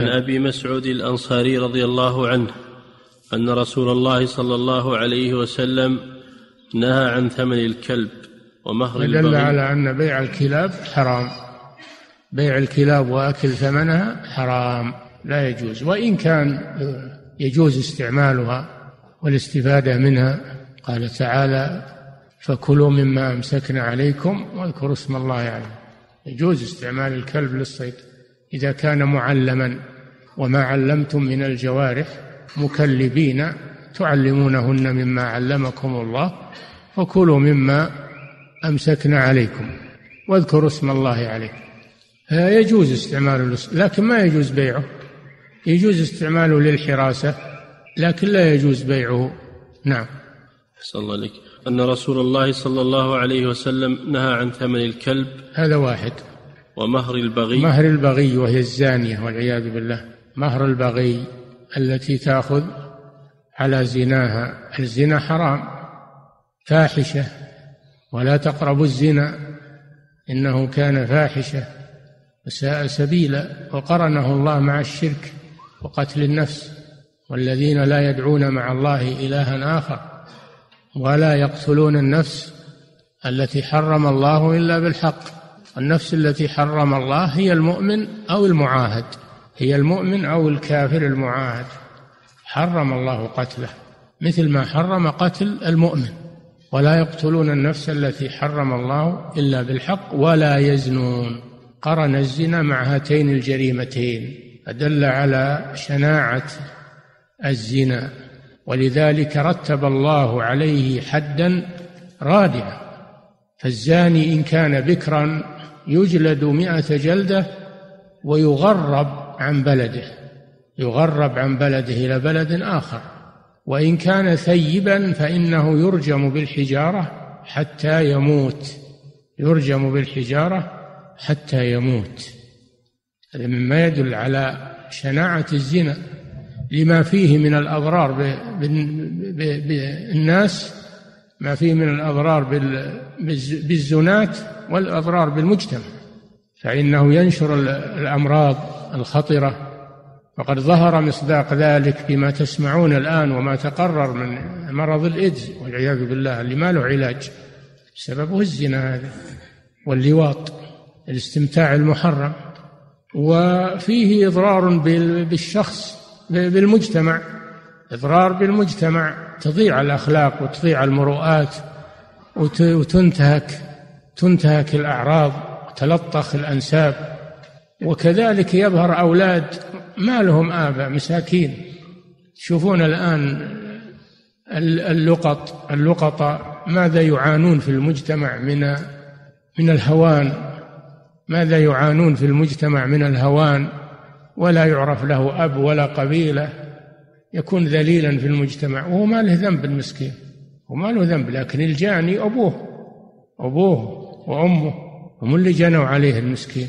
عن أبي مسعود الأنصاري رضي الله عنه أن رسول الله صلى الله عليه وسلم نهى عن ثمن الكلب ومهر دل على أن بيع الكلاب حرام. بيع الكلاب وأكل ثمنها حرام لا يجوز. وإن كان يجوز استعمالها والاستفادة منها قال تعالى فكلوا مما أمسكنا عليكم واذكروا اسم الله عليه. يجوز استعمال الكلب للصيد. إذا كان معلما وما علمتم من الجوارح مكلبين تعلمونهن مما علمكم الله فكلوا مما أمسكنا عليكم واذكروا اسم الله عليه. يجوز استعماله لكن ما يجوز بيعه. يجوز استعماله للحراسة لكن لا يجوز بيعه. نعم. أحسن الله عليك أن رسول الله صلى الله عليه وسلم نهى عن ثمن الكلب. هذا واحد. ومهر البغي. مهر البغي وهي الزانية والعياذ بالله. مهر البغي التي تأخذ على زناها. الزنا حرام فاحشة. ولا تقربوا الزنا إنه كان فاحشة. وساء سبيلا وقرنه الله مع الشرك وقتل النفس. والذين لا يدعون مع الله إلها آخر. ولا يقتلون النفس التي حرم الله إلا بالحق. النفس التي حرم الله هي المؤمن أو المعاهد هي المؤمن أو الكافر المعاهد. حرم الله قتله مثل ما حرم قتل المؤمن. ولا يقتلون النفس التي حرم الله إلا بالحق ولا يزنون. قرن الزنا مع هاتين الجريمتين فدل على شناعة الزنا. ولذلك رتب الله عليه حدا رادعا فالزاني إن كان بكرا يجلد مائه جلدة ويغرب عن بلده يغرب عن بلده إلى بلد آخر. وإن كان ثيبا فإنه يرجم بالحجارة حتى يموت يرجم بالحجارة حتى يموت. هذا مما يدل على شناعة الزنا لما فيه من الأضرار بالناس ما فيه من الأضرار بالزنات والأضرار بالمجتمع فإنه ينشر الأمراض الخطرة وقد ظهر مصداق ذلك بما تسمعون الآن وما تقرر من مرض الإيدز والعياذ بالله اللي ما له علاج سببه الزنا هذا واللواط الاستمتاع المحرم وفيه إضرار بالشخص بالمجتمع إضرار بالمجتمع. تضيع الأخلاق وتضيع المروءات وتنتهك تنتهك الأعراض وتلطخ الأنساب. وكذلك يظهر أولاد ما لهم آباء مساكين. تشوفون الآن اللقط اللقطاء ماذا يعانون في المجتمع من من الهوان؟ ماذا يعانون في المجتمع من الهوان؟ ولا يعرف له أب ولا قبيلة. يكون ذليلا في المجتمع وهو ما له ذنب المسكين وما له ذنب لكن الجاني أبوه أبوه وأمه هم اللي جنوا عليه المسكين.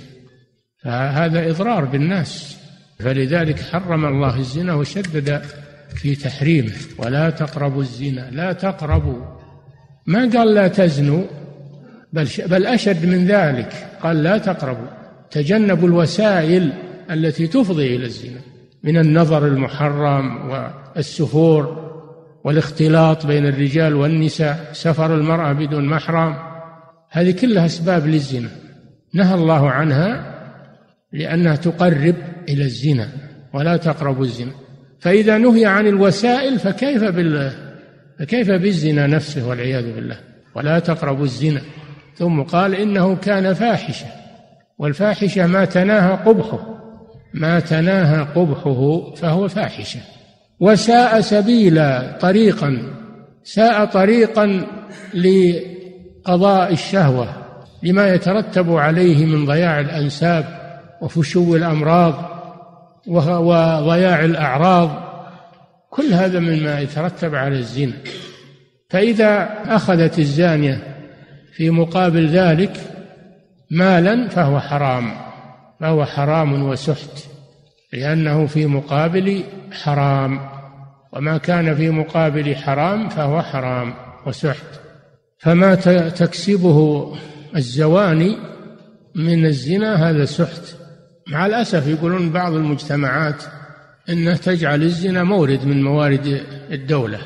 فهذا إضرار بالناس. فلذلك حرم الله الزنا وشدد في تحريمه. ولا تقربوا الزنا لا تقربوا. ما قال لا تزنوا بل بل أشد من ذلك. قال لا تقربوا تجنبوا الوسائل التي تفضي إلى الزنا. من النظر المحرم والسفور والاختلاط بين الرجال والنساء سفر المرأة بدون محرم هذه كلها أسباب للزنا. نهى الله عنها لأنها تقرب إلى الزنا ولا تقربوا الزنا. فإذا نهي عن الوسائل فكيف بال فكيف بالزنا نفسه والعياذ بالله؟ ولا تقربوا الزنا. ثم قال إنه كان فاحشة والفاحشة ما تناهى قبحه. ما تناهى قبحه فهو فاحشة. وساء سبيلا طريقا ساء طريقا لقضاء الشهوة لما يترتب عليه من ضياع الأنساب وفشو الأمراض وضياع الأعراض. كل هذا مما يترتب على الزنا. فإذا أخذت الزانية في مقابل ذلك مالا فهو حرام. فهو حرام وسحت لأنه في مقابل حرام وما كان في مقابل حرام فهو حرام وسحت. فما تكسبه الزواني من الزنا هذا سحت مع الأسف يقولون بعض المجتمعات أنه تجعل الزنا مورد من موارد الدولة.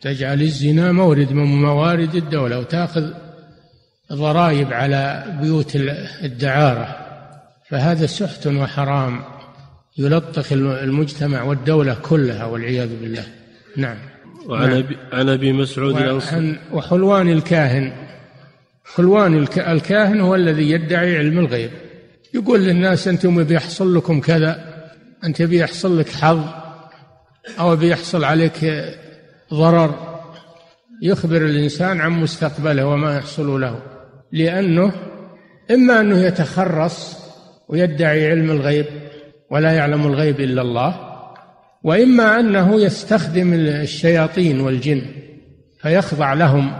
تجعل الزنا مورد من موارد الدولة وتأخذ ضرائب على بيوت الدعارة. فهذا سحت وحرام يلطخ المجتمع والدولة كلها والعياذ بالله. نعم. وعن نعم. عن أبي مسعود الأنصاري. وحلوان الكاهن. حلوان الكاهن هو الذي يدعي علم الغيب. يقول للناس أنتم بيحصل لكم كذا أنت بيحصل لك حظ أو بيحصل عليك ضرر يخبر الإنسان عن مستقبله وما يحصل له. لأنه إما أنه يتخرص ويدعي علم الغيب ولا يعلم الغيب إلا الله وإما أنه يستخدم الشياطين والجن فيخضع لهم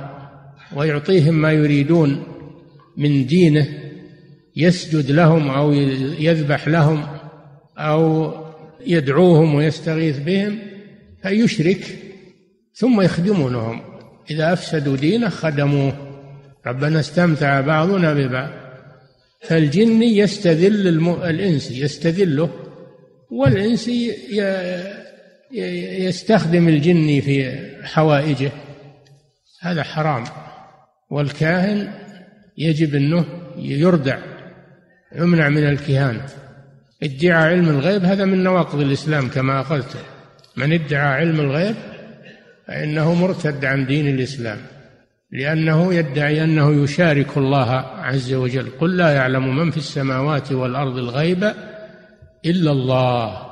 ويعطيهم ما يريدون من دينه يسجد لهم أو يذبح لهم أو يدعوهم ويستغيث بهم فيشرك ثم يخدمونهم. إذا أفسدوا دينه خدموه. ربنا استمتع بعضنا ببعض. فالجن يستذل الإنس يستذله والإنس يستخدم الجن في حوائجه. هذا حرام. والكاهن يجب أنه يردع يمنع من الكهانة ادعاء علم الغيب هذا من نواقض الإسلام كما أخذت من ادعى علم الغيب فإنه مرتد عن دين الإسلام. لأنه يدعي أنه يشارك الله عز وجل. قل لا يعلم من في السماوات والأرض الغيب إلا الله.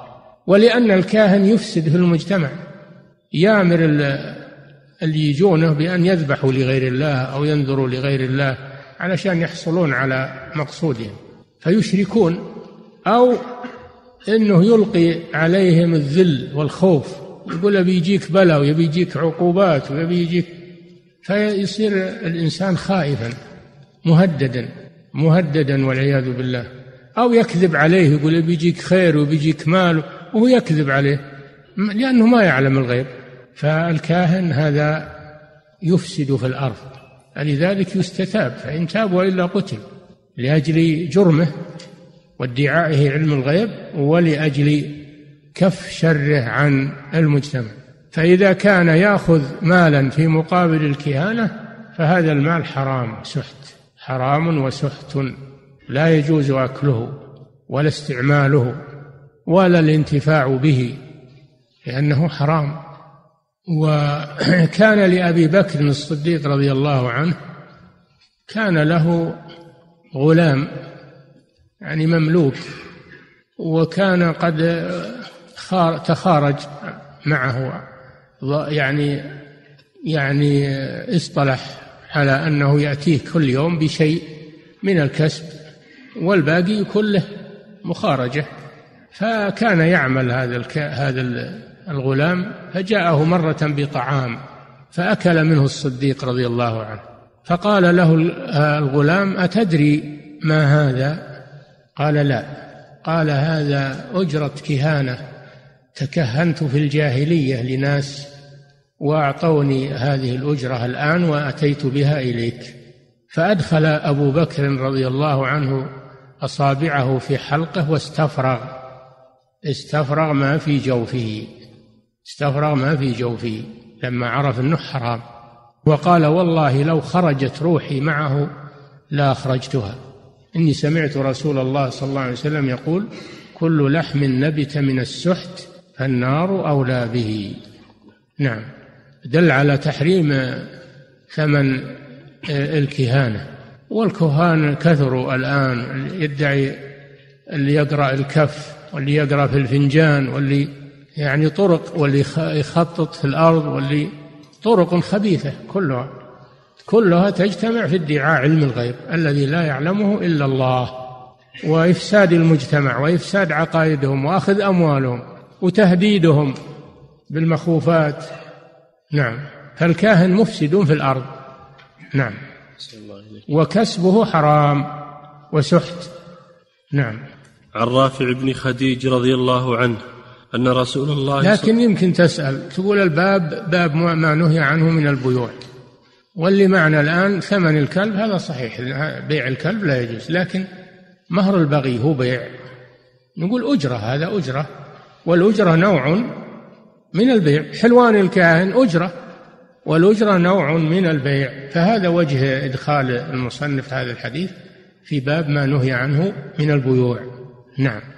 ولأن الكاهن يفسد في المجتمع. يامر اللي يجونه بأن يذبحوا لغير الله أو ينذروا لغير الله علشان يحصلون على مقصودهم. فيشركون أو أنه يلقي عليهم الذل والخوف. يقول أبي يجيك بلاء ويبي يجيك عقوبات ويبي يجيك فيصير الإنسان خائفا مهددا مهددا والعياذ بالله. أو يكذب عليه يقول بيجيك خير وبيجيك مال وهو يكذب عليه لأنه ما يعلم الغيب. فالكاهن هذا يفسد في الأرض. لذلك يستتاب فإن تاب وإلا قتل لأجل جرمه وادعائه علم الغيب ولأجل كف شره عن المجتمع. فإذا كان يأخذ مالا في مقابل الكهانة فهذا المال حرام سحت. حرام وسحت. لا يجوز أكله ولا استعماله ولا الانتفاع به لأنه حرام. وكان لأبي بكر الصديق رضي الله عنه كان له غلام يعني مملوك وكان قد تخارج معه يعني يعني اصطلح على أنه ياتيه كل يوم بشيء من الكسب والباقي كله مخارجة. فكان يعمل هذا الك... هذا الغلام فجاءه مرة بطعام فأكل منه الصديق رضي الله عنه. فقال له الغلام أتدري ما هذا؟ قال لا. قال هذا أجرة كهانة. تكهنت في الجاهلية لناس وأعطوني هذه الأجرة الآن وأتيت بها إليك. فأدخل أبو بكر رضي الله عنه أصابعه في حلقة واستفرغ. استفرغ ما في جوفه. استفرغ ما في جوفه. لما عرف أنه حرام. وقال والله لو خرجت روحي معه لأخرجتها إني سمعت رسول الله صلى الله عليه وسلم يقول كل لحم نبت من السحت فالنار أولى به. نعم. دل على تحريم ثمن الكهانة. والكهان كثروا الآن يدعي اللي يقرأ الكف واللي يقرأ في الفنجان واللي يعني طرق واللي يخطط في الأرض واللي طرق خبيثة كلها. كلها تجتمع في ادعاء علم الغيب الذي لا يعلمه إلا الله وإفساد المجتمع وإفساد عقائدهم وأخذ أموالهم. وتهديدهم بالمخوفات. نعم. فالكاهن مفسد في الأرض. نعم. وكسبه حرام وسحت. نعم. عن رافع بن خديج رضي الله عنه أن رسول الله لكن يمكن تسأل تقول الباب باب ما نهي عنه من البيوع. واللي معنا الآن ثمن الكلب هذا صحيح. بيع الكلب لا يجوز لكن مهر البغي هو بيع. نقول أجرة هذا أجرة. والأجرة نوع من البيع. حلوان الكاهن أجرة والأجرة نوع من البيع. فهذا وجه إدخال المصنف هذا الحديث في باب ما نهي عنه من البيوع. نعم.